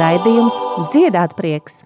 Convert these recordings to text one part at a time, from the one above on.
raidījums Dziedāt prieks!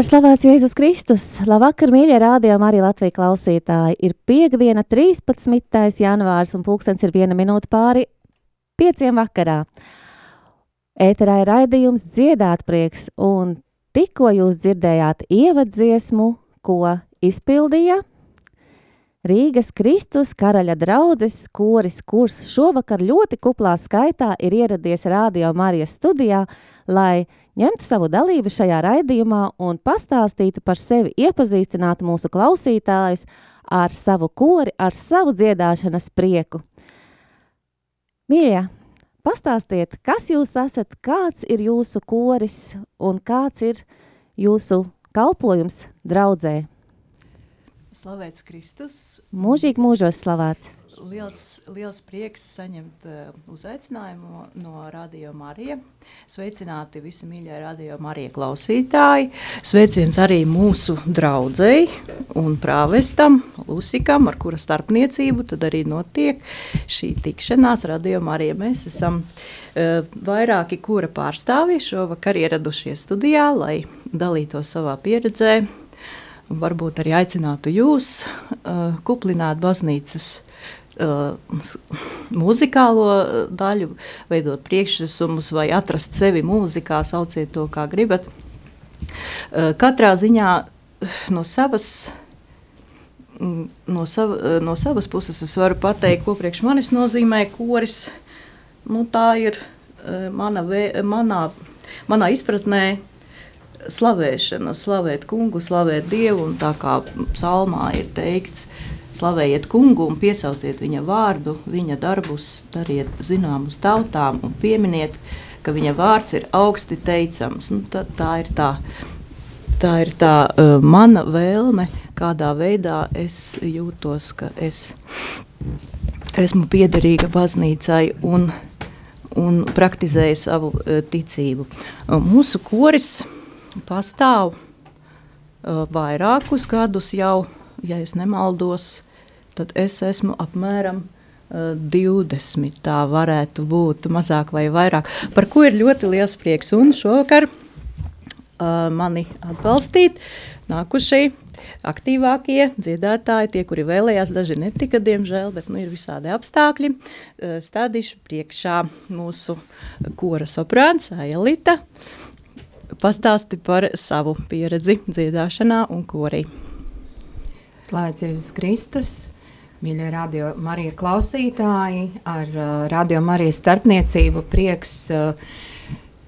Lai slavēts Jēzus Kristus, labvakar, mīļie rādījumi, arī Latvijas klausītāji. Ir piekdiena, 13. janvārs, un pulkstens ir viena minūte pāri pieciem vakarā. Ēterā ir raidījums dziedāt prieks, un tikko jūs dzirdējāt ievadziesmu, ko izpildīja Rīgas Kristus karaļa draudzes koris, kurš šovakar ļoti kuplā skaitā ir ieradies Rādio Marijas studijā, lai ņemtu savu dalību šajā raidījumā un pastāstītu par sevi, iepazīstinātu mūsu klausītājus ar savu kori, ar savu dziedāšanas prieku. Mīļie, pastāstiet, kas jūs esat, kāds ir jūsu koris un kāds ir jūsu kalpojums draudzē? Slavēts Kristus. Mūžīgi mūžos slavēts liels, liels prieks saņemt uh, uzaicinājumu no Radio Marija. Sveicināti visi mīļie Radio Marija klausītāji. Sveiciens arī mūsu draudzēji un prāvestam Lusikam, ar kura starpniecību tad arī notiek šī tikšanās Radio Marija. Mēs esam uh, vairāki kura pārstāvji šovakar ieradušies studijā, lai dalītos savā pieredzē. Varbūt arī aicinātu jūs uh, kuplināt baznīcas uh, muzikālo daļu, veidot priekšnesumus vai atrast sevi mūzikā, sauciet to kā gribat. Uh, katrā ziņā no savas, no, sava, no savas puses es varu pateikt, ko priekš manis nozīmē koris. Nu, tā ir uh, mana, vē, manā, manā izpratnē slavēšana, slavēt kungu, slavēt dievu, un tā kā psalmā ir teikts, uh, Slavējiet kungu un piesauciet viņa vārdu, viņa darbus, dariet zināmus tautām un pieminiet, ka viņa vārds ir augsti teicams. Nu, tā, tā ir tā, tā, ir tā uh, mana vēlme, kādā veidā es jūtos, ka es esmu piederīga baznīcai un, un praktizēju savu uh, ticību. Uh, mūsu koris pastāv uh, vairākus gadus jau ja es nemaldos, tad es esmu apmēram uh, 20. Tā varētu būt mazāk vai vairāk. Par ko ir ļoti liels prieks. Un šovakar uh, mani atbalstīt nākušie aktīvākie dziedātāji, tie, kuri vēlējās, daži netika, diemžēl, bet nu, ir visādi apstākļi. Uh, stādīšu priekšā mūsu kora soprāns Ailita. Pastāsti par savu pieredzi dziedāšanā un korī. Slavēts Jēzus Kristus, mīļie radio Marija klausītāji, ar uh, radio Marijas starpniecību prieks uh,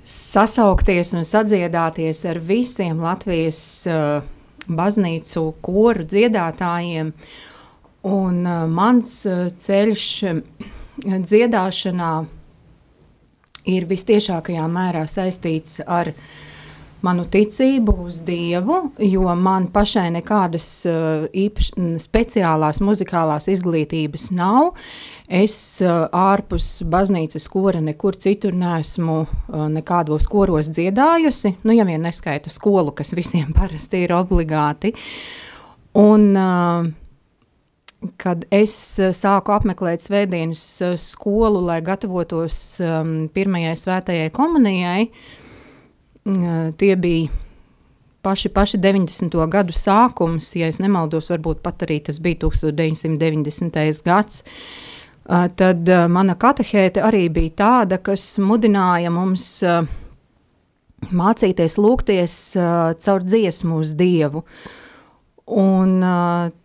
sasaukties un sadziedāties ar visiem Latvijas uh, baznīcu koru dziedātājiem. Un uh, mans uh, ceļš uh, dziedāšanā ir vistiešākajā mērā saistīts ar uh, manu ticību uz Dievu, jo man pašai nekādas uh, īpaš, speciālās muzikālās izglītības nav. Es uh, ārpus baznīcas kora nekur citur neesmu uh, nekādos koros dziedājusi, nu, ja vien neskaita skolu, kas visiem parasti ir obligāti. Un, uh, kad es sāku apmeklēt svētdienas skolu, lai gatavotos um, pirmajai svētajai komunijai, uh, tie bija paši, paši 90. gadu sākums, ja nemaldos, varbūt pat arī tas bija 1990. gads. Tad mana katehēte arī bija tāda, kas mudināja mums mācīties lūgties caur dziesmu uz Dievu. Un,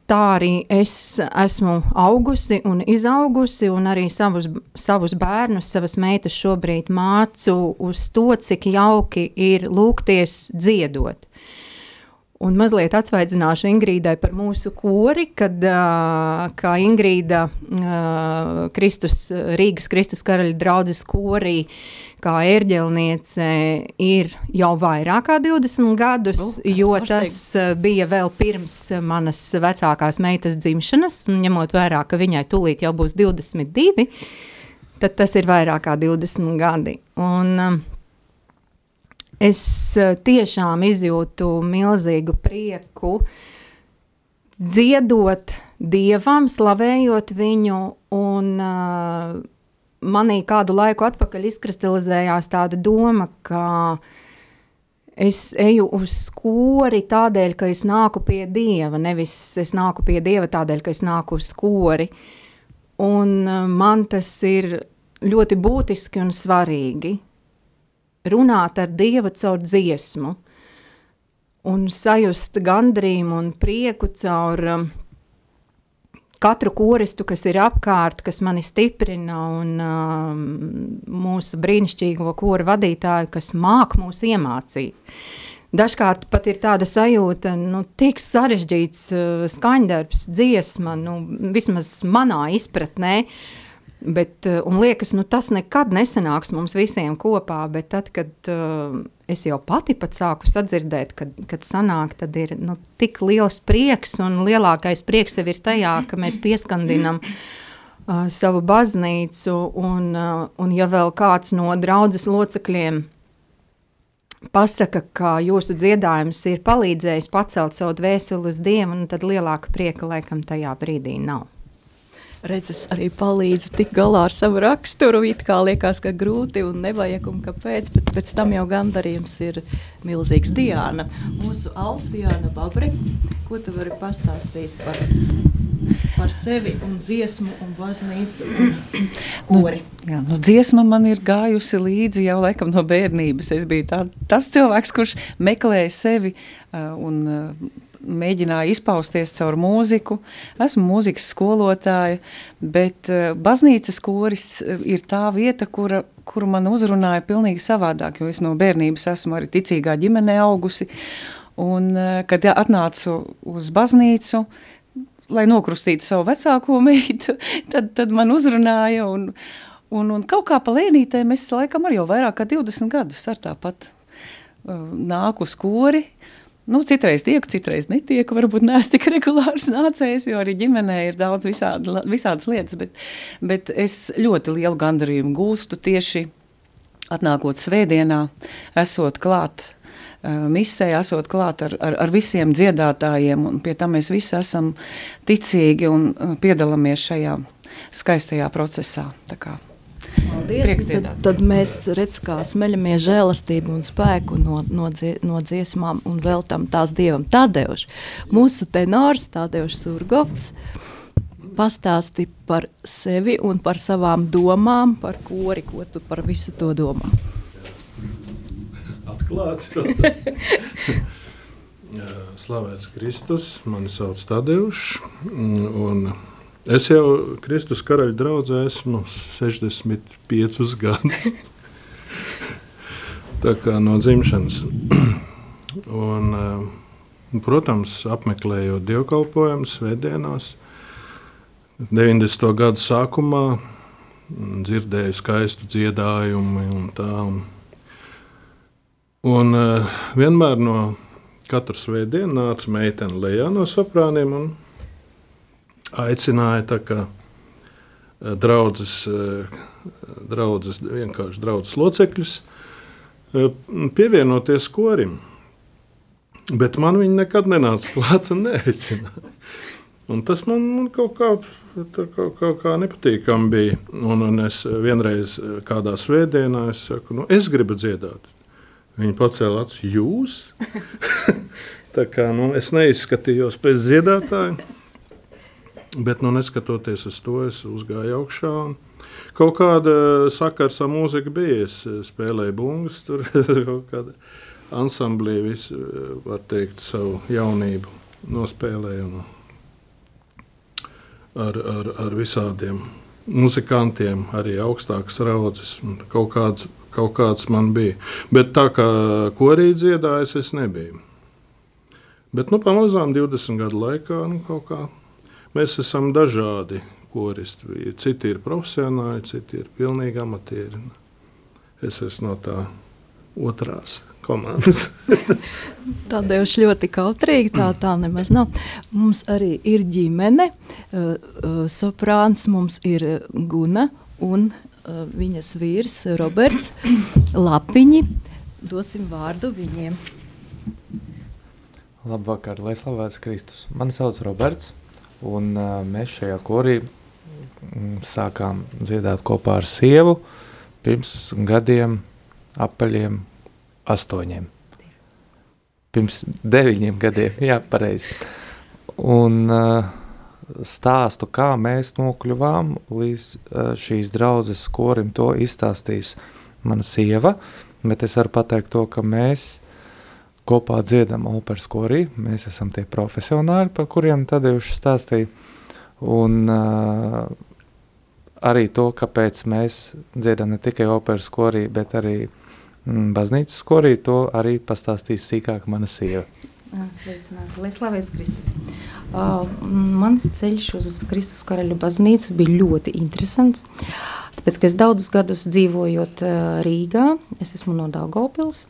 tā arī es esmu augusi un izaugusi, un arī savus, savus bērnus, savas meitas šobrīd mācu uz to, cik jauki ir lūgties dziedot. Un mazliet atsvaidzināšu Ingrīdai par mūsu kori, kad kā Ingrīda Kristus, Rīgas Kristus karaļa draudzes korī, kā ērģelniece ir jau vairāk kā 20 gadus, uh, jo tas uh, bija vēl pirms manas vecākās meitas dzimšanas, un ņemot vērā, ka viņai tūlīt jau būs 22, tad tas ir vairāk kā 20 gadi. Un, uh, Es eh, tiešām izjūtu milzīgu prieku dziedot dievam, slavējot viņu, un uh, manī kādu laiku atpakaļ izkristalizējās tāda doma, ka es eju uz skori tādēļ, ka es nāku pie dieva, nevis es nāku pie dieva tādēļ, ka es nāku uz skori. Un uh, man tas ir ļoti būtiski un svarīgi runāt ar Dievu caur dziesmu un sajust gandrību un prieku caur um, katru koristu, kas ir apkārt, kas mani stiprina, un um, mūsu brīnišķīgo kora vadītāju, kas māk mūs iemācīt. Dažkārt pat ir tāda sajūta, ka nu, tik sarežģīts uh, skaņdarbs, dziesma, nu, vismaz manā izpratnē, uh, Bet, eh, un liekas, nu, tas nekad nesanāks mums visiem kopā, bet tad, kad uh, es jau pati pat sāku sadzirdēt, kad, kad sanāk, tad ir nu, tik liels prieks, un lielākais prieks sev ir tajā, ka mēs pieskandinam uh, savu baznīcu, un, uh, un ja vēl kāds no draudzes locekļiem pasaka, ka jūsu dziedājums ir palīdzējis pacelt savu dvēseli uz Dievu, nu, tad lielāka prieka laikam tajā brīdī nav redzes arī palīdzu tik galā ar savu raksturu. It kā liekas, ka grūti un nevajag un kāpēc, bet pēc tam jau gandarījums ir milzīgs. Diana, mūsu alts Diana Babri, ko tu vari pastāstīt par, par sevi un dziesmu un baznīcu un kori? Nu, jā, nu, dziesma man ir gājusi līdzi jau laikam no bērnības. Es biju tā, tas cilvēks, kurš meklēja sevi uh, un uh, mēģināju izpausties caur mūziku. Esmu mūzikas skolotāja, bet uh, baznīcas koris eh, ir tā vieta, kura, kuru man uzrunāja pilnīgi savādāk, jo es no bērnības esmu arī ticīgā ģimenē augusi. Un, uh, kad atnācu uz baznīcu, lai nokrustītu savu vecāko meitu, tad, tad man uzrunāja un, un, un kaut kā pa lēnītēm es laikam arī jau vairāk kā 20 gadus ar tāpat uh, nāku uz kori, Nu, citreiz tieku, citreiz netieku. Varbūt neesmu tik regulārs nācējs, jo arī ģimenē ir daudz visādi, visādas lietas. Bet, bet es ļoti lielu gandarījumu gūstu tieši atnākot svētdienā, esot klāt. Uh, misē, esot klāt ar, ar, ar visiem dziedātājiem, un pie tam mēs visi esam ticīgi un uh, piedalāmies šajā skaistajā procesā. Tā kā Paldies, tad, tad mēs redzam, kā smeļamies žēlastību un spēku no, no, dzie, no dziesmām un veltam tās dievam. Tādēļ mūsu tenors, Tādēļ Surgovs, pastāsti par sevi un par savām domām, par kori, ko tu par visu to domā. Atklāti. Slavēts Kristus, mani sauc Tadeuš, un Es jau Kristus karaļa draudzē esmu 65 gadus. Tā kā no dzimšanas. Un, eh, protams, apmeklējot dievkalpojumus svētdienās, 90. gadu sākumā dzirdēju skaistu dziedājumu un tā. Un eh, vienmēr no katras svētdienas nāca meitene lejā no soprāniem un aicināja kā, eh, draudzes, eh, draudzes, vienkārši draudzes locekļus eh, pievienoties korim. Bet man viņi nekad nenāca klāt un neaicināja. Un tas man, man kaut kā, kaut, kaut kā nepatīkami bija. Un, un es vienreiz kādā svētdienā es saku, nu, es gribu dziedāt. Viņa pacēla acis, jūs? Tā kā, nu, es neizskatījos pēc dziedātāja, bet nu, neskatoties uz to, es uzgāju augšā. Kaut kāda sakars ar mūziku bija. Es spēlēju bungas, tur kaut kāda ansamblī, visu, var teikt, savu jaunību nospēlēju. Ar, ar, ar visādiem muzikantiem, arī augstākas raudzes. Kaut kāds kaut kāds man bija. Bet tā kā korī dziedājis, es nebiju. Bet nu, pamazām 20 gadu laikā nu, kā, mēs esam dažādi koristi. Citi ir profesionāli, citi ir pilnīgi amatieri. Es esmu no tā otrās komandas. Tādēļ ļoti kautrīgi tā, tā nemaz nav. Mums arī ir ģimene, soprāns, mums ir Guna un viņas vīrs Roberts Lapiņi. Dosim vārdu viņiem. Labvakar, lai slavēts Kristus. Mani sauc Roberts, un uh, mēs šajā korī mm, sākām dziedāt kopā ar sievu pirms gadiem, apaļiem astoņiem. Pirms deviņiem gadiem, jā, pareizi. Un uh, stāstu, kā mēs nokļuvām līdz uh, šīs draudzes korim, to izstāstīs mana sieva, bet es varu pateikt to, ka mēs kopā dziedam operas korī, mēs esam tie profesionāļi, par kuriem Tadeuši stāstīja, un uh, arī to, kāpēc mēs dziedam ne tikai operas korī, bet arī mm, baznīcas korī, to arī pastāstīs sīkāk mana sieva. Sveicināti, lai slavēs Kristus. Uh, mans ceļš uz Kristus karaļu baznīcu bija ļoti interesants. Tāpēc, ka es daudzus gadus dzīvojot uh, Rīgā, es esmu no Daugavpils,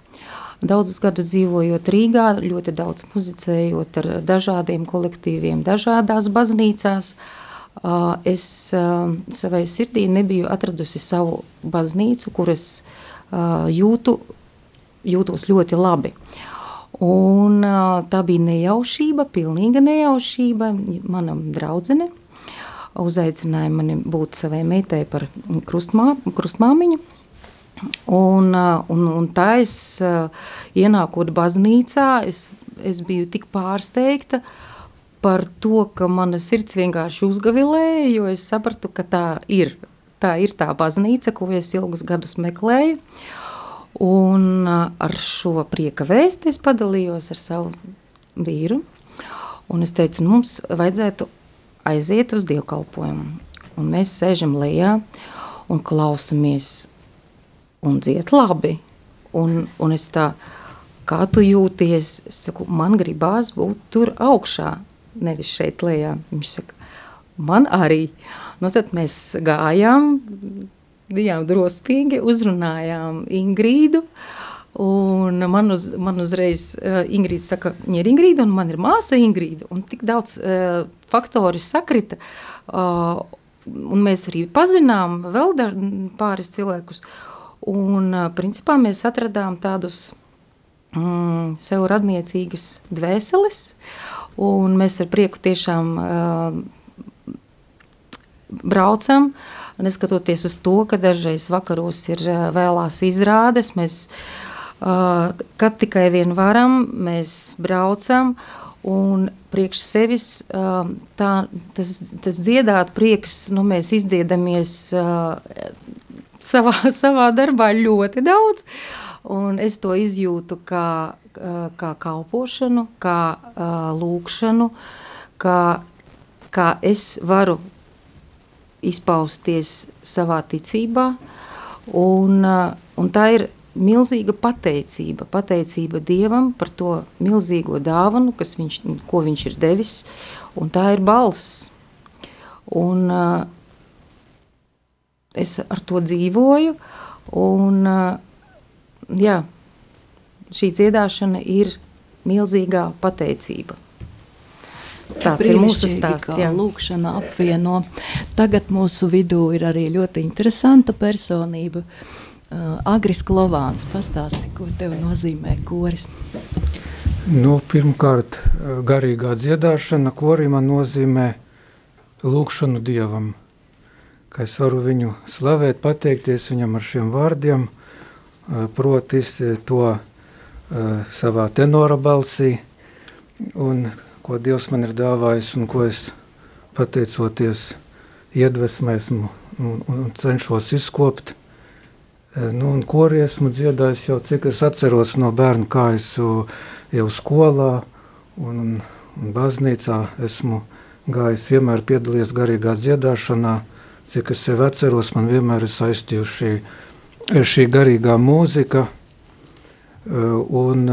daudzus gadus dzīvojot Rīgā, ļoti daudz muzicējot ar dažādiem kolektīviem, dažādās baznīcās, uh, es uh, savai sirdī nebiju atradusi savu baznīcu, kuras uh, jūtu, jūtos ļoti labi. Un, tā bija nejaušība, pilnīga nejaušība. Mana draudzene uzaicināja mani būt savai meitai par krustmā, krustmāmiņu. Un, un, un tā es ienākot baznīcā, es, es biju tik pārsteigta par to, ka mana sirds vienkārši uzgavilēja, jo es sapratu, ka tā ir, tā ir tā baznīca, ko es ilgus gadus meklēju. Uh, Un ar šo prieka vēsti es padalījos ar savu vīru. Un es teicu, nu, mums vajadzētu aiziet uz dievkalpojumu. Un mēs sēžam lejā un klausamies un dziet labi. Un, un es tā, kā tu jūties, es saku, man gribās būt tur augšā, nevis šeit lejā. Viņš saka, man arī. Nu, tad mēs gājām bijām drosmīgi, uzrunājām Ingrīdu. Un man, uz, man uzreiz uh, Ingrīda saka, viņa ir Ingrīda un man ir māsa Ingrīda. Un tik daudz uh, faktori sakrita. Uh, un mēs arī pazinām vēl pāris cilvēkus. Un uh, principā mēs atradām tādus mm, sev radniecīgas dvēseles. Un mēs ar prieku tiešām uh, braucam. Uh, Neskatoties uz to, ka dažreiz vakaros ir vēlās izrādes, mēs, kad tikai vien varam, mēs braucam. Un priekš sevis tā, tas, tas dziedāt prieks, nu, mēs izdziedamies savā, savā darbā ļoti daudz. Un es to izjūtu kā, kā kalpošanu, kā lūkšanu, kā, kā es varu izpausties savā ticībā, un, un tā ir milzīga pateicība, pateicība Dievam par to milzīgo dāvanu, viņš, ko viņš ir devis, un tā ir balss. Un uh, es ar to dzīvoju, un jā, šī dziedāšana ir milzīgā pateicība. Tāds ir mūsu stāsts. Jā, lūkšana apvieno. Tagad mūsu vidū ir arī ļoti interesanta personība. Agris Klovāns, pastāsti, ko tev nozīmē koris? Nu, pirmkārt, garīgā dziedāšana korī man nozīmē lūkšanu Dievam, ka es varu viņu slavēt, pateikties viņam ar šiem vārdiem, uh, protis to uh, savā tenora balsī, un ko Dievs man ir dāvājis, un ko es pateicoties iedvesmē esmu un, un cenšos izkopt. Uh, nu, un kori esmu dziedājis jau cik es atceros no bērnu, kā es jau skolā un, un, baznīcā esmu gājis, vienmēr piedalījies garīgā dziedāšanā, cik es sev atceros, man vienmēr ir saistījuši šī, šī garīgā mūzika, un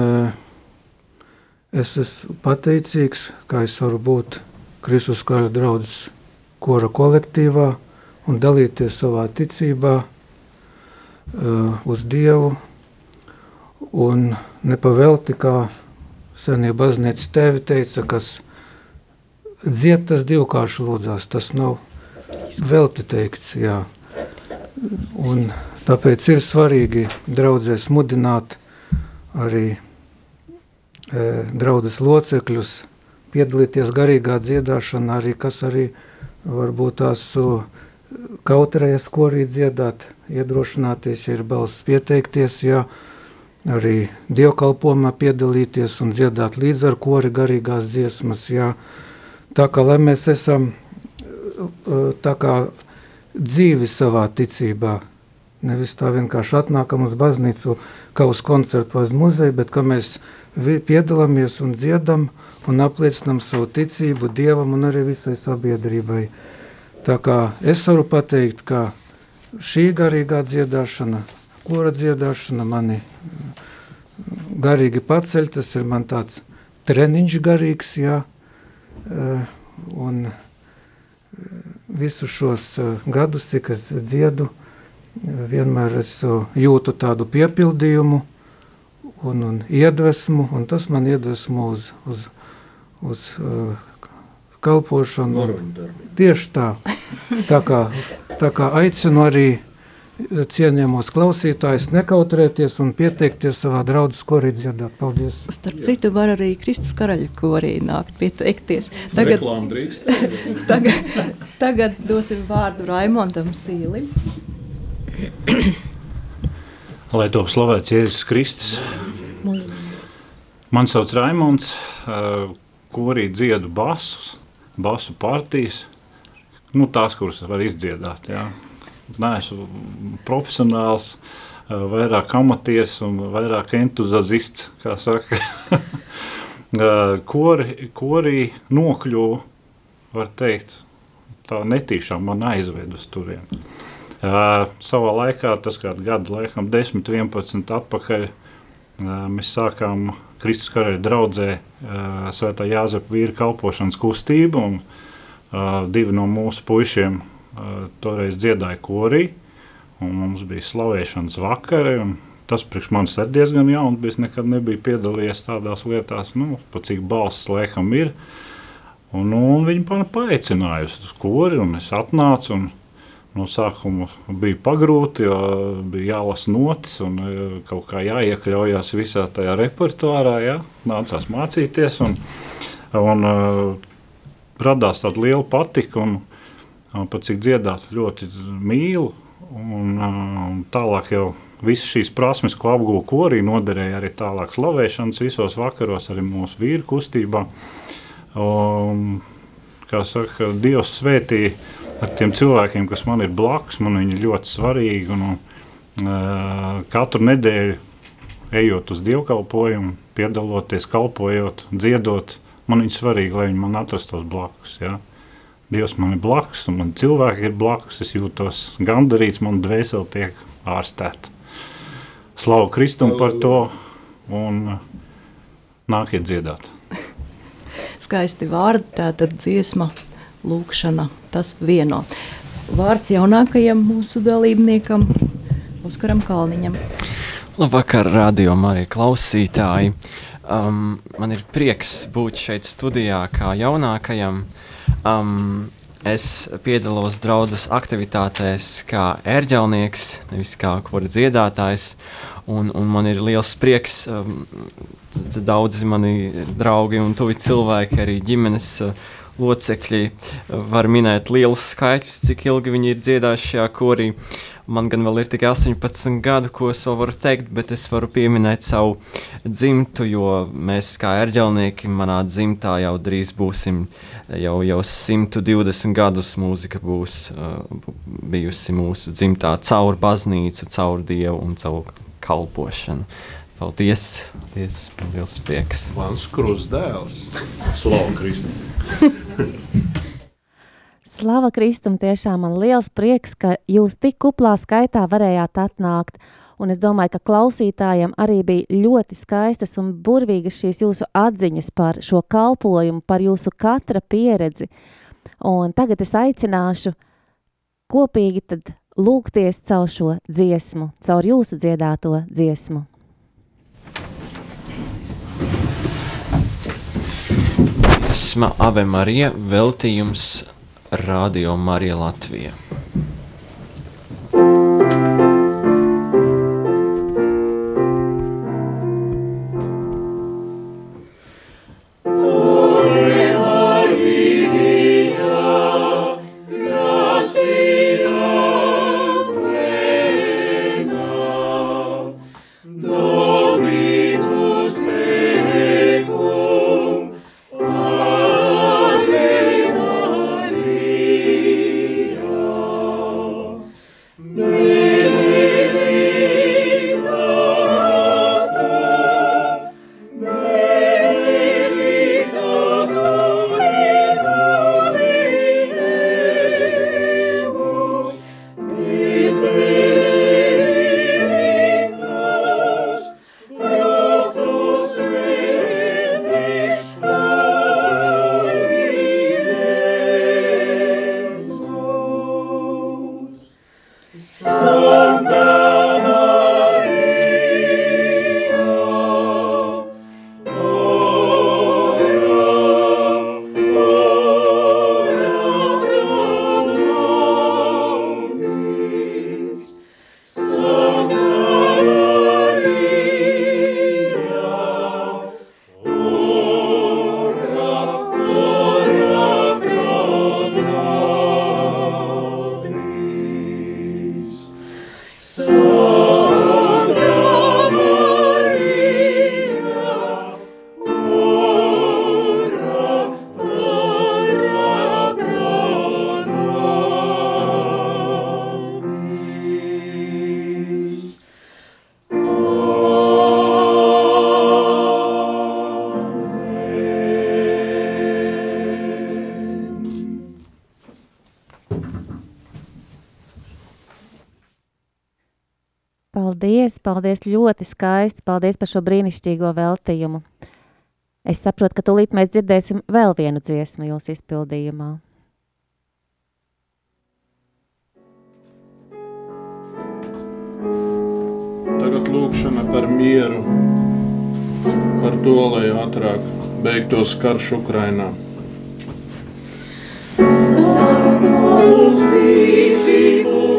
es esmu pateicīgs, ka es varu būt Kristus kara draudzes kora kolektīvā un dalīties savā ticībā uz Dievu, un nepavelti, kā senie baznīcas tēvi teica, kas dzied tas divkārši lūdzās, tas nav velti teikts, jā. Un tāpēc ir svarīgi draudzēs mudināt arī e, draudzes locekļus piedalīties garīgā dziedāšanā, arī kas arī varbūt tās kautrējas, ko arī dziedāt, iedrošināties, ja ir balss pieteikties, jā, arī dievkalpojumā piedalīties un dziedāt līdz ar kori garīgās dziesmas, jā, Tā kā mēs esam tā kā dzīvi savā ticībā, nevis tā vienkārši atnākam uz baznīcu, kā uz koncertu vai uz muzeju, bet ka mēs piedalāmies un dziedam un apliecinam savu ticību Dievam un arī visai sabiedrībai. Tā kā es varu pateikt, ka šī garīgā dziedāšana, kura dziedāšana mani garīgi paceļ, tas ir man tāds treniņš garīgs, jā, un visus šos eh, gadus, cik es dziedu, vienmēr es jūtu tādu piepildījumu un, un iedvesmu, un tas man iedvesmo uz, uz, uz kalpošanu. Tieši tā. Tā kā, tā kā aicinu arī cienījamos klausītājus nekautrēties un pieteikties savā draudzes korī dziedāt. Paldies! Starp citu, var arī Kristus karaļa korī nākt pieteikties. Tagad, tagad, tagad dosim vārdu Raimondam Sīlim. Lai top slavēts Jēzus Kristus. Man sauc Raimonds, korī dziedu basus, basu partijas, nu tās, kuras var izdziedāt, jā neesmu profesionāls, eh, vairāk amatieris un vairāk entuziasts, kā saka. Eh, kori, korī nokļuvu, var teikt, tā netīšām man aizved uz turieni. Uh, savā laikā, tas kādu gadu, laikam, 10, 11 atpakaļ, uh, mēs sākām Kristus karaļa draudzē uh, Svētā Jāzepa vīra kalpošanas kustību, un uh, divi no mūsu puišiem toreiz dziedāja korī, un mums bija slavēšanas vakari. Tas priekš manis ir diezgan jauns, bet es nekad nebiju piedalījies tādās lietās, nu, pa cik balss laikam ir. Un, nu, un viņi man paaicināja uz kori, un es atnācu. Un, no sākuma bija pagrūti, jo bija jālasa notis un kaut kā jāiekļaujas visā tajā repertuārā. Jā, nācās mācīties, un, un uh, radās tāda liela patika. Un, pat cik dziedāt ļoti mīlu. Un, un tālāk jau visas šīs prasmes, ko apgūvu korī, noderēja arī tālāk slavēšanas visos vakaros, arī mūsu vīru kustībā. Un, kā saka, Dievs svētīja ar tiem cilvēkiem, kas man ir blakus, man viņi ļoti svarīgi. Un, un, katru nedēļu ejot uz dievkalpojumu, piedaloties, kalpojot, dziedot, man ir svarīgi, lai viņi man atrastos blakus. Ja? Dievs man ir blakus, un man cilvēki ir blakus. Es jūtos gandarīts, man dvēseli tiek ārstēta. Slavu Kristum par to un nākiet dziedāt. Skaisti vārdi, tā tad dziesma, lūkšana, tas vieno. Vārds jaunākajam mūsu dalībniekam, Oskaram Kalniņam. Labvakar, radio Marija klausītāji. Um, man ir prieks būt šeit studijā kā jaunākajam. Uh, Um, es piedalos draudzes aktivitātēs kā ērģelnieks, nevis kā kora dziedātājs. Un, un man ir liels prieks, um, daudzi mani draugi un tuvi cilvēki, arī ģimenes uh, locekļi, uh, var minēt lielus skaitļus, cik ilgi viņi ir dziedājuši šajā korī. Man gan vēl ir tikai 18 gadu, ko es vēl varu teikt, bet es varu pieminēt savu dzimtu, jo mēs kā ērģelnieki manā dzimtā jau drīz būsim, jau, jau 120 gadus mūzika būs uh, bijusi mūsu dzimtā caur baznīcu, caur Dievu un caur kalpošanu. Paldies! Paldies! Liels prieks! Mans krustdēls! Slavu Kristu! Slava Kristum, tiešām man liels prieks, ka jūs tik kuplā skaitā varējāt atnākt. Un es domāju, ka klausītājiem arī bija ļoti skaistas un burvīgas šīs jūsu atziņas par šo kalpojumu, par jūsu katra pieredzi. Un tagad es aicināšu kopīgi tad lūgties caur šo dziesmu, caur jūsu dziedāto dziesmu. Dziesma Ave Marija veltījums Radio Marija Latvija. Paldies, paldies, ļoti skaisti. Paldies par šo brīnišķīgo veltījumu. Es saprotu, ka tūlīt mēs dzirdēsim vēl vienu dziesmu jūsu izpildījumā. Tagad lūkšana par mieru, par to, lai ātrāk beigtos karš Ukrainā. Uzticību Pažēlojies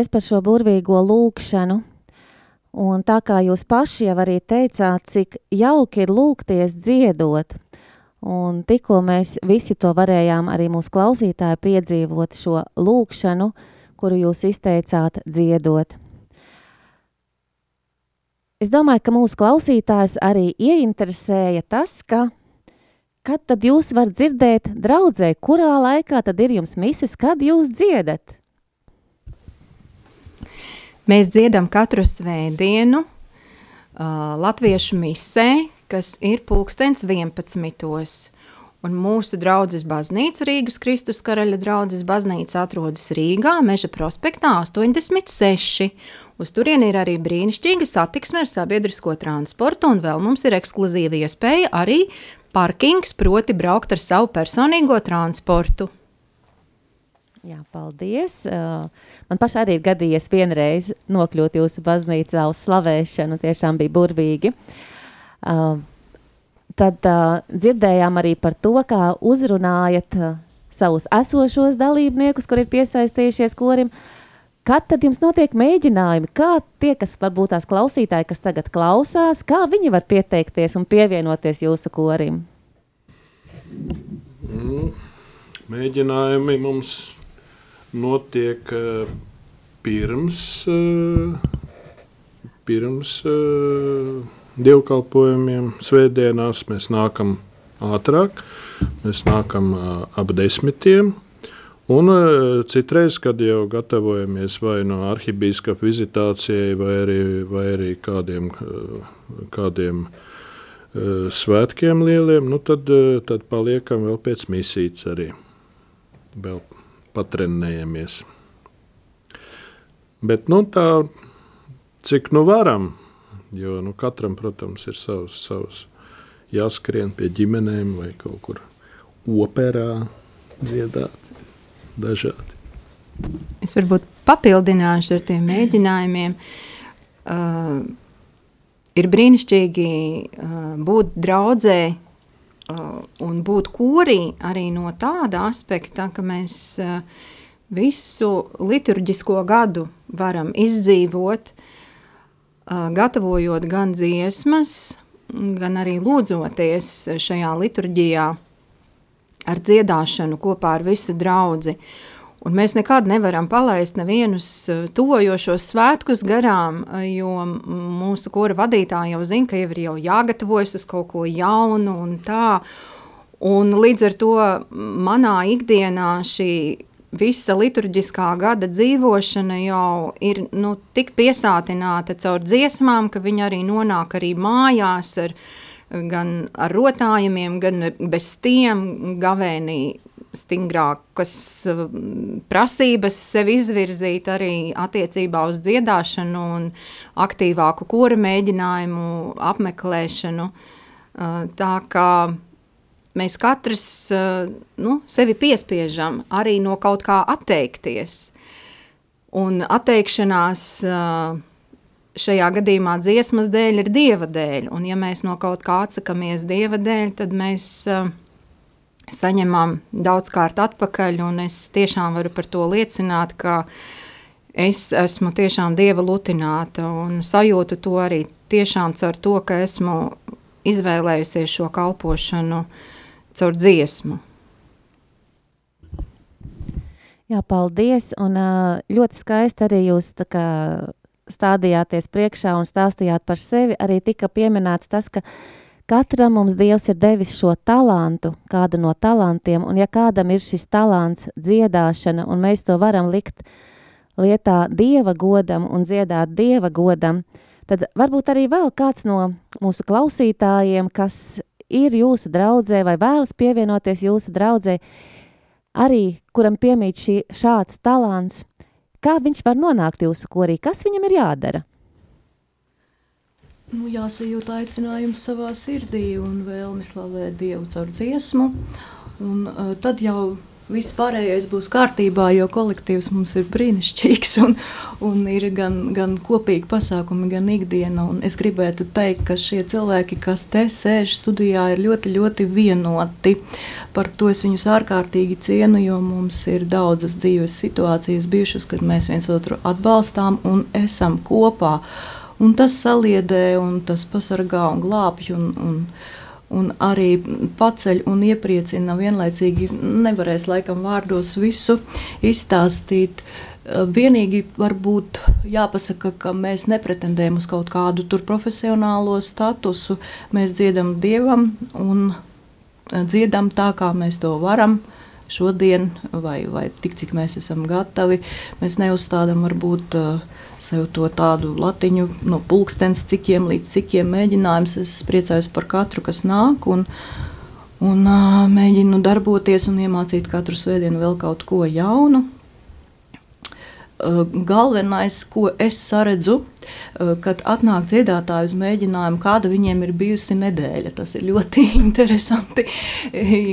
Paldies, par šo burvīgo lūkšanu. Un tā kā jūs paši jau arī teicāt, cik jauki ir lūgties dziedot, un tikko mēs visi to varējām arī mūsu klausītāji piedzīvot šo lūkšanu, kuru jūs izteicāt dziedot. Es domāju, ka mūsu klausītājs arī ieinteresēja tas, ka kad tad jūs varat dzirdēt draudzē, kurā laikā tad ir jums mises, kad jūs dziedat? Mēs dziedam katru svētdienu uh, latviešu misē, kas ir pulkstens 11. Un mūsu draudzes baznīca, Rīgas Kristus karaļa draudzes baznīca atrodas Rīgā, Meža prospektā 86. Uz turieni ir arī brīnišķīga satiksme ar sabiedrisko transportu, un vēl mums ir ekskluzīva iespēja arī parkings, proti braukt ar savu personīgo transportu. Jā, paldies. Man pašai arī ir gadījies vienreiz nokļūt jūsu baznīcā uz slavēšanu. Tiešām bija burvīgi. Tad dzirdējām arī par to, kā uzrunājat savus esošos dalībniekus, kur ir piesaistījušies korim. Kad tad jums notiek mēģinājumi? Kā tie, kas varbūt tās klausītāji, kas tagad klausās, kā viņi var pieteikties un pievienoties jūsu korim? Mm, mēģinājumi mums notiek uh, pirms, uh, pirms uh, dievkalpojumiem. Svētdienās mēs nākam ātrāk, mēs nākam ap desmitiem. Un citreiz, kad jau gatavojamies vai no arhibīskapa vizitācijai, vai arī, vai arī kādiem, kādiem svētkiem lieliem, nu tad, tad paliekam vēl pēc misītes arī. Vēl patrenējamies. Bet nu, tā, cik nu varam, jo nu, katram, protams, ir savs, savs jāskrien pie ģimenēm vai kaut kur operā dziedāt dažādi. Es varbūt papildināšu ar tiem mēģinājumiem. Uh, ir brīnišķīgi uh, būt draudzē un būt korī arī no tāda aspekta, ka mēs uh, visu liturģisko gadu varam izdzīvot, uh, gatavojot gan dziesmas, gan arī lūdzoties šajā liturģijā ar dziedāšanu kopā ar visu draudzi. Un mēs nekad nevaram palaist nevienus eh, tuvojošos svētkus garām, eh, jo mūsu kora vadītāja jau zina, ka jau ir jau jāgatavojas uz kaut ko jaunu un tā. Un līdz ar to manā ikdienā šī visa liturģiskā gada dzīvošana jau ir nu, tik piesātināta caur dziesmām, ka viņi arī nonāk arī mājās ar, gan ar rotājumiem, gan bez tiem gavēnī stingrākas um, prasības sev izvirzīt arī attiecībā uz dziedāšanu un aktīvāku kora mēģinājumu apmeklēšanu. Uh, tā kā mēs katrs uh, nu, sevi piespiežam arī no kaut kā atteikties. Un atteikšanās šajā gadījumā dziesmas dēļ ir dieva dēļ, un ja mēs no kaut kā atsakamies dieva dēļ, tad mēs uh, saņemam daudzkārt atpakaļ, un es tiešām varu par to liecināt, ka es esmu tiešām Dieva lutināta un sajūtu to arī tiešām caur to, ka esmu izvēlējusies šo kalpošanu caur dziesmu. Jā, paldies, un ļoti skaisti arī jūs tā kā stādījāties priekšā un stāstījāt par sevi, arī tika pieminēts tas, ka Katram mums Dievs ir devis šo talantu, kādu no talantiem, un ja kādam ir šis talants dziedāšana, un mēs to varam likt lietā Dieva godam un dziedāt Dieva godam, tad varbūt arī vēl kāds no mūsu klausītājiem, kas ir jūsu draudzē vai vēlas pievienoties jūsu draudzē, arī kuram piemīt šī, šāds talants, kā viņš var nonākt jūsu korī, kas viņam ir jādara? Nu, jāsajūt aicinājums savā sirdī un vēlmi slavēt Dievu caur dziesmu. Un, uh, tad jau viss pārējais būs kārtībā, jo kolektīvs mums ir brīnišķīgs un, un ir gan, gan kopīgi pasākumi, gan ikdiena. Un es gribētu teikt, ka šie cilvēki, kas te sēž studijā, ir ļoti, ļoti vienoti. Par to es viņus ārkārtīgi cienu, jo mums ir daudzas dzīves situācijas bijušas, kad mēs viens otru atbalstām un esam kopā. Un tas saliedē, un tas pasargā un glābj. Un, un, un arī paceļ un iepriecina vienlaicīgi. Nevarēs laikam vārdos visu izstāstīt. Eh, vienīgi varbūt jāpasaka, ka mēs nepretendējam uz kaut kādu profesionālo statusu. Mēs dziedam dievam un eh, dziedam tā, kā mēs to varam. Šodien, vai, vai tik cik mēs esam gatavi, mēs neuzstādām varbūt uh, sev to tādu latiņu, no pulkstenes, cikiem līdz cikiem mēģinājums. Es priecājos par katru, kas nāk. Un, un uh, mēģinu darboties un iemācīt katru svētdienu vēl kaut ko jaunu. Uh, galvenais, ko es saredzu, uh, kad atnāk dziedātāji uz mēģinājumu, kāda viņiem ir bijusi nedēļa. Tas ir ļoti interesanti.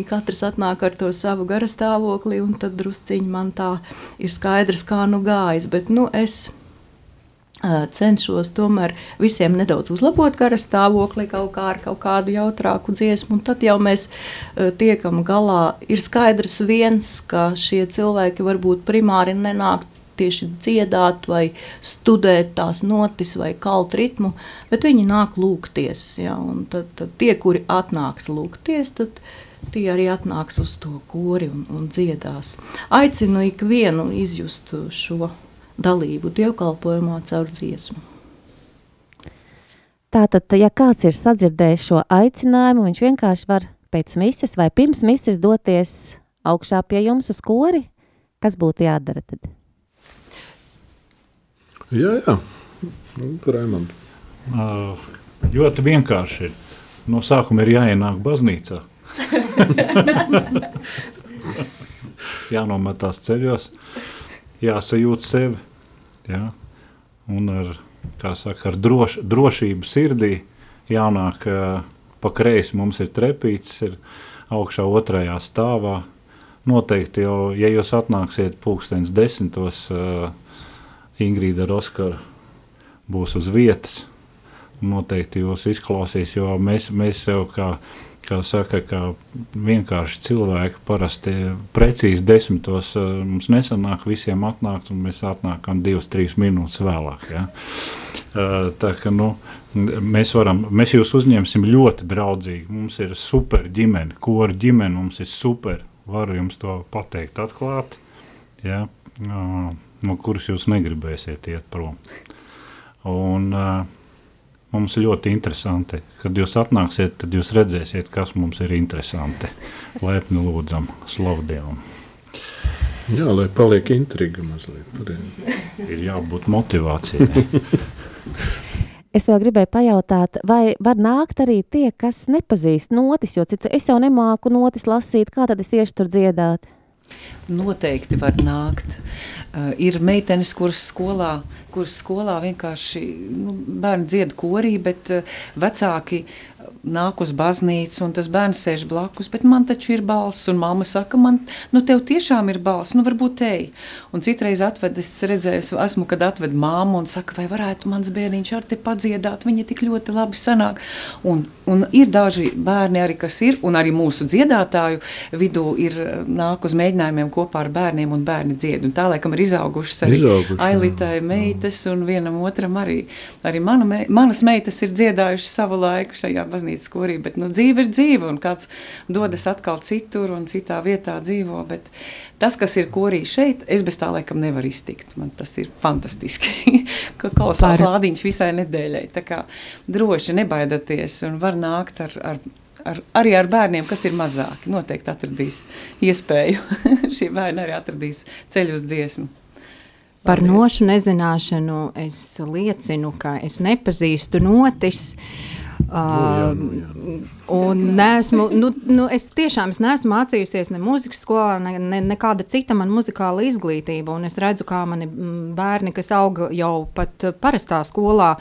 Katrs atnāk ar to savu garastāvokli, un tad drusciņi man tā ir skaidrs, kā nu gājis. Bet nu, es cenšos tomēr visiem nedaudz uzlabot gara stāvokli kaut kā ar kaut kādu jautrāku dziesmu, un tad jau mēs tiekam galā. Ir skaidrs viens, ka šie cilvēki varbūt primāri nenāk tieši dziedāt vai studēt tās notis vai kalt ritmu, bet viņi nāk lūgties, ja, tad, tad tie, kuri atnāks lūgties, tad tie arī atnāks uz to kori un, un dziedās. Aicinu ikvienu izjust šo dalību dievkalpojumā caur dziesmu. Tātad, ja kāds ir sadzirdējis šo aicinājumu, viņš vienkārši var pēc mises vai pirms mises doties augšā pie jums uz kori, kas būtu jādara tad? Jā, jā. Nu, Raimond. Uh, ļoti vienkārši ir. No sākuma ir jāienāk baznīcā. Jānometās ceļos, jāsajūt sevi Ja? Un ar, saka, ar droš, drošību sirdī jānāk pa kreisi mums ir trepīts, ir augšā otrajā stāvā. Noteikti jau, ja jūs atnāksiet pulkstens desmitos, uh, Ingrīda ar Oskaru būs uz vietas. Noteikti jūs izklausīs, jo mēs, mēs jau kā kā saka, kā vienkārši cilvēki parasti precīzi desmitos eh, mums nesanāk visiem atnākt, un mēs atnākam divas, trīs minūtes vēlāk. Ja? Eh, tā ka, nu, mēs, varam, mēs jūs uzņemsim ļoti draudzīgi. Mums ir super ģimene, kora ģimene mums ir super. Varu jums to pateikt atklāti, ja? No kuras jūs negribēsiet iet prom. Un, uh, Mums ir ļoti interesanti. Kad jūs atnāksiet, tad jūs redzēsiet, kas mums ir interesanti. Laipni lūdzam, slavdievam. Jā, lai paliek intriga mazliet. ir jābūt motivācijai. es vēl gribēju pajautāt, vai var nākt arī tie, kas nepazīst notis, jo citu, es jau nemāku notis lasīt, kā tad es iešu tur dziedāt? Noteikti var nākt. Uh, ir meitenes, kuras skolā, kuras skolā vienkārši nu, bērni dzied korī, bet uh, vecāki nāk uz baznīcu, un tas bērns sēž blakus, bet man taču ir balss, un mamma saka, man, nu, tev tiešām ir balss, nu, varbūt ej. Un citreiz atved, es redzēju, esmu, kad atved māmu un saka, vai varētu mans bērniņš ar te padziedāt, viņa tik ļoti labi sanāk. Un, un ir daži bērni arī, kas ir, un arī mūsu dziedātāju vidū ir nāk uz mēģinājumiem kopā ar bērniem, un bērni dzied. Un tā, laikam, ir izaugušas arī Izauguši, Ailitai meitas, un vienam otram arī. Arī mana, me, manas meitas ir dziedājušas savu laiku šajā baznīcā baznīcas korī, bet nu, dzīve ir dzīve, un kāds dodas atkal citur un citā vietā dzīvo. Bet tas, kas ir korī šeit, es bez tā laikam nevaru iztikt. Man tas ir fantastiski, ka Par... lādiņš visai nedēļai. Tā kā droši nebaidieties un var nākt ar, ar ar, arī ar bērniem, kas ir mazāki. Noteikti atradīs iespēju. Šie bērni arī atradīs ceļu uz dziesmu. Par nošu nezināšanu es liecinu, ka es nepazīstu notis. Uh, Uh, nu, jā, nu, jā. Un nesmu, nu, nu, es tiešām es neesmu mācījusies ne mūzikas skolā, ne, ne, nekāda cita man muzikāla izglītība. Es redzu, kā mani bērni, kas auga jau pat parastā skolā,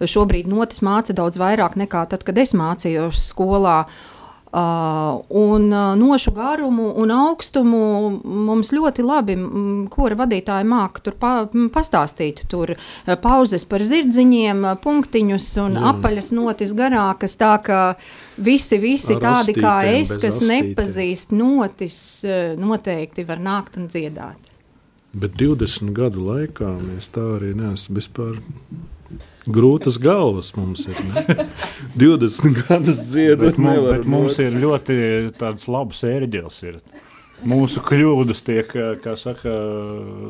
šobrīd notis māca daudz vairāk nekā tad, kad es mācījos skolā. Uh, un uh, nošu garumu un augstumu mums ļoti labi kora vadītāji māca tur pa, pastāstīt. Tur uh, pauzes par zirdziņiem, uh, punktiņus un Jā. apaļas notis garākas. Tā kā visi, visi tādi kā es, kas astītēm. nepazīst notis, uh, noteikti var nākt un dziedāt. Bet 20 gadu laikā mēs tā arī neesam vispār Grūtas galvas mums ir. 20 gadus dziedāt, mums, bet mums ir ļoti labs ērģelis. Ir. Mūsu kļūdas tiek saka,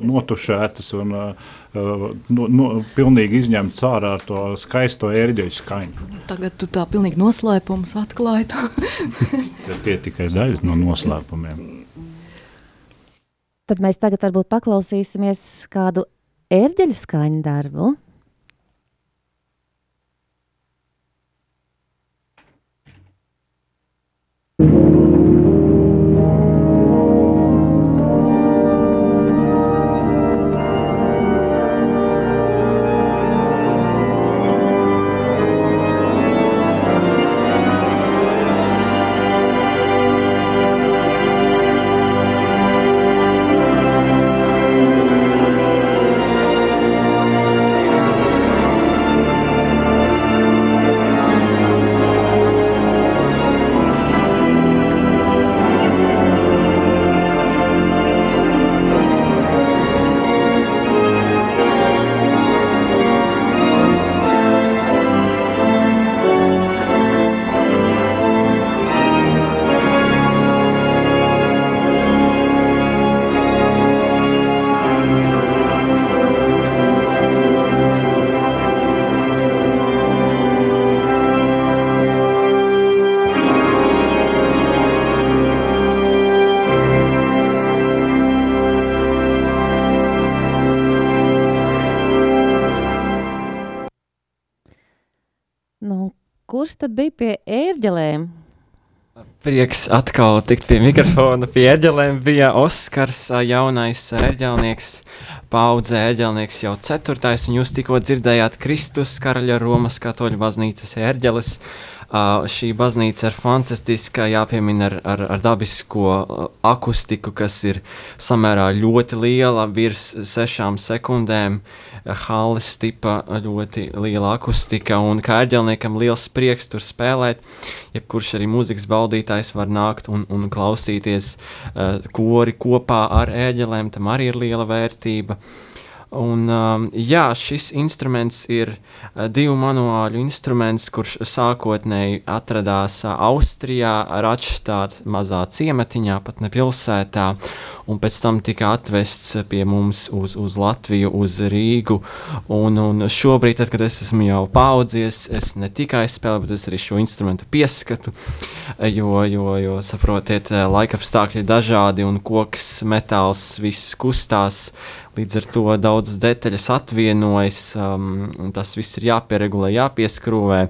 notušētas un no, no, pilnīgi izņemtas ārā ar to skaisto ērģeļu skaņu. Tagad tu tā pilnīgi noslēpums atklāji. tie tikai daļa no noslēpumiem. Tad mēs tagad varbūt paklausīsimies kādu ērģeļu skaņu darbu. Kurš tad bija pie ērģelēm? Prieks atkal tikt pie mikrofona. Pie ērģelēm bija Oskars, jaunais ērģelnieks, paudzē ērģelnieks jau ceturtais, un jūs tikko dzirdējāt Kristus, karaļa Romas katoļu baznīcas ērģeles. Uh, šī baznīca ir fantastiska, jāpiemina ar, ar, ar dabisko akustiku, kas ir samērā ļoti liela, virs sešām sekundēm. Uh, halles tipa ļoti liela akustika un kā ērģelniekam liels prieks tur spēlēt. Jebkurš arī mūzikas baudītājs var nākt un, un klausīties uh, kori kopā ar ērģelēm, tam arī ir liela vērtība. Uh, Un, um, jā, šis instruments ir uh, divu manuāļu instruments, kurš sākotnēji atradās uh, Austrijā, Račstāt mazā ciematiņā, pat ne pilsētā, un pēc tam tika atvests pie mums uz, uz Latviju, uz Rīgu. Un, un šobrīd, tad, kad es esmu jau paudzies, es ne tikai spēlēju, bet es arī šo instrumentu pieskatu, jo, jo, jo saprotiet, uh, laikapstākļi ir dažādi un koks, metāls, viss kustās. Līdz ar to daudzas detaļas atvienojas, um, un tas viss ir jāpieregulē, jāpieskrūvē.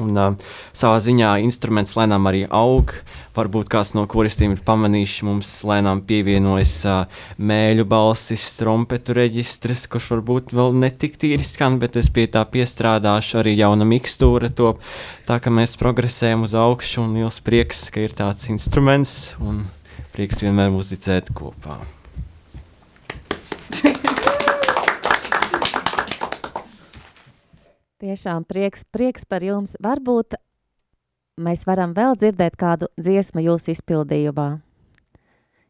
Un, uh, savā ziņā instruments lēnām arī aug. Varbūt kāds no koristiem ir pamanījis, mums lēnām pievienojas uh, mēļu balsis, trompetu reģistrs, kurš varbūt vēl netik tīri skan, bet es pie tā piestrādāšu. Arī jauna mikstūra top. Tā kā mēs progresējam uz augšu, un liels prieks, ka ir tāds instruments, un prieks vienmēr muzicēt kopā. Tiešām prieks, prieks par jums. Varbūt mēs varam vēl dzirdēt kādu dziesmu jūsu izpildījumā.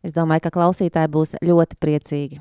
Es domāju, ka klausītāji būs ļoti priecīgi.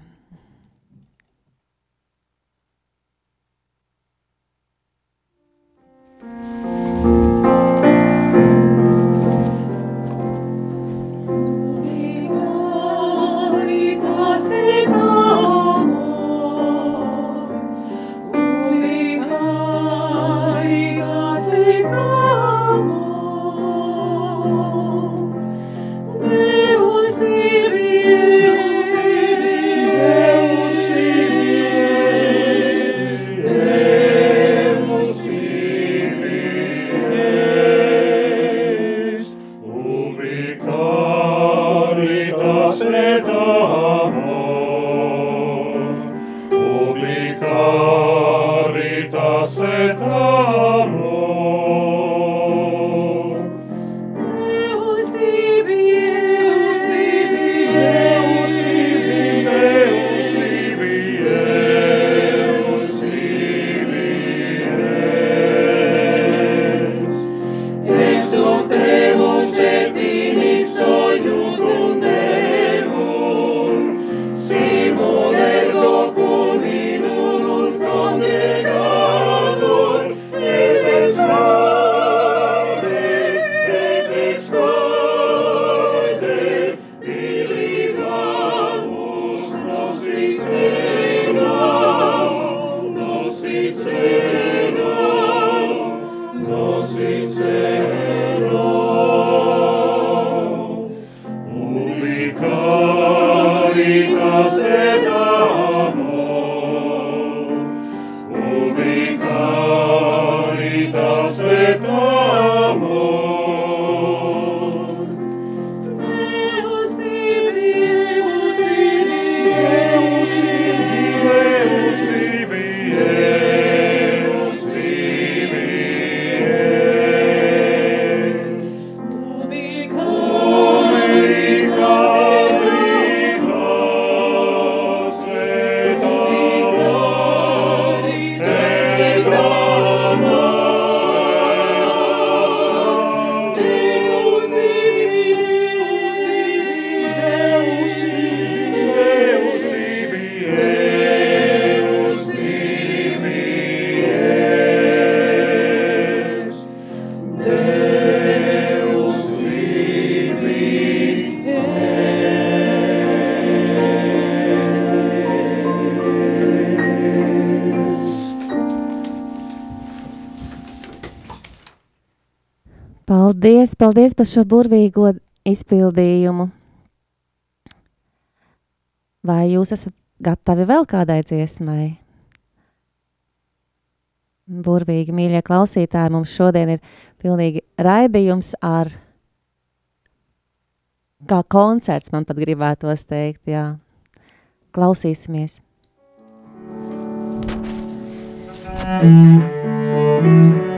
Paldies par šo burvīgo izpildījumu. Vai jūs esat gatavi vēl kādai dziesmai? Burvīgi, mīļie klausītāji, mums šodien ir pilnīgi raidījums ar, kā koncerts, man pat gribētos teikt, jā. Klausīsimies. Thank you.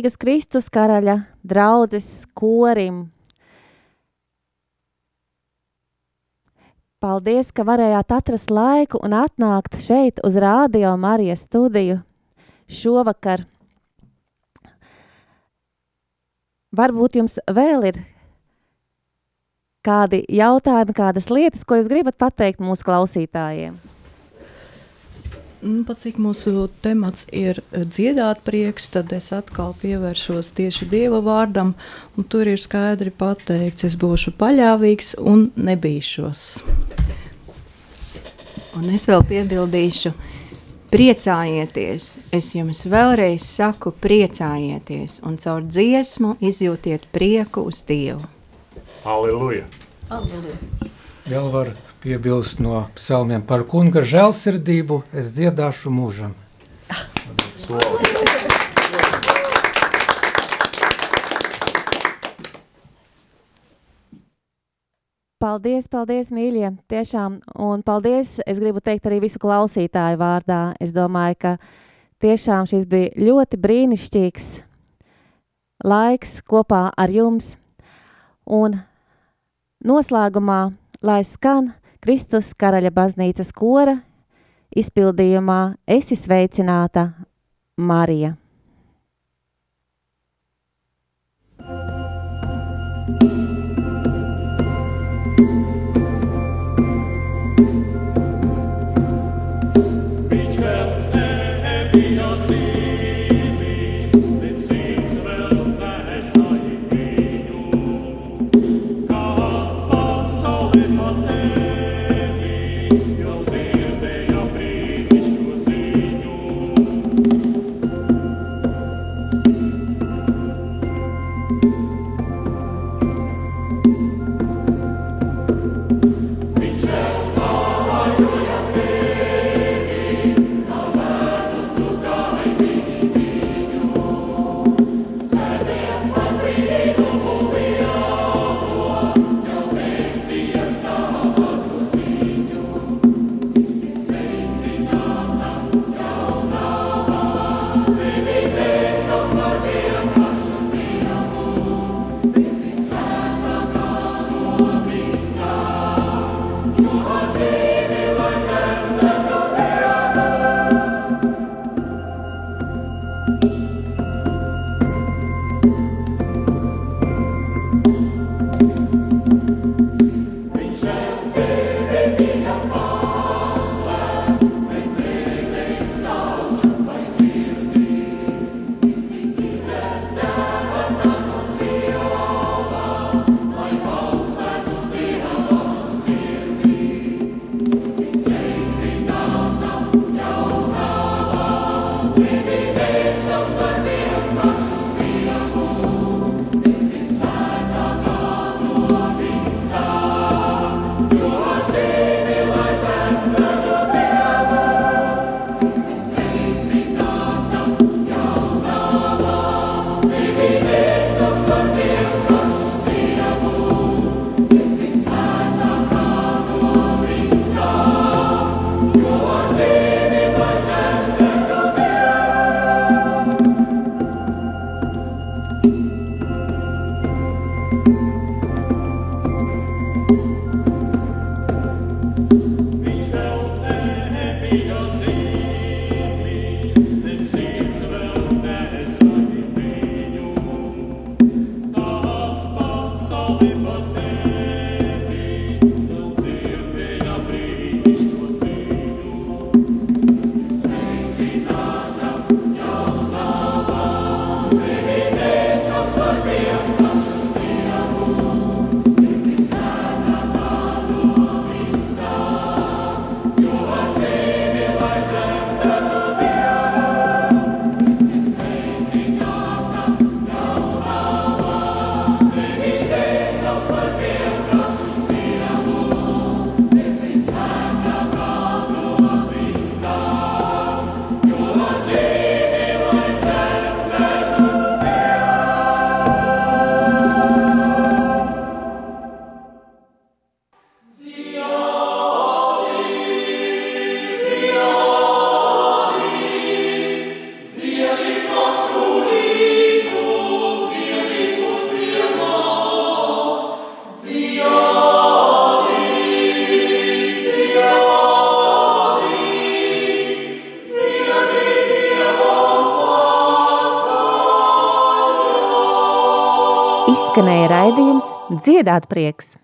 Rīgas Kristus karaļa draudzes korim. Paldies, ka varējāt atrast laiku un atnākt šeit uz Rādio Marijas studiju šovakar. Varbūt jums vēl ir kādi jautājumi, kādas lietas, ko jūs gribat pateikt mūsu klausītājiem? Nu, pat cik mūsu temats ir eh, dziedāt prieks, tad es atkal pievēršos tieši Dieva vārdam, un tur ir skaidri pateikts, es būšu paļāvīgs un nebīšos. Un es vēl piebildīšu, priecājieties, es jums vēlreiz saku priecājieties, un caur dziesmu izjūtiet prieku uz Dievu. Aleluja! Aleluja. Vēl var piebilst no psalmiem par kunga žēlsirdību, es dziedāšu mūžam. Slavu. Paldies, paldies, mīļie, tiešām, un paldies, es gribu teikt arī visu klausītāju vārdā. Es domāju, ka tiešām šis bija ļoti brīnišķīgs laiks kopā ar jums, un noslēgumā, lai skan Kristus karaļa baznīcas kora izpildījumā esi sveicināta Marija. Dziedāt prieks!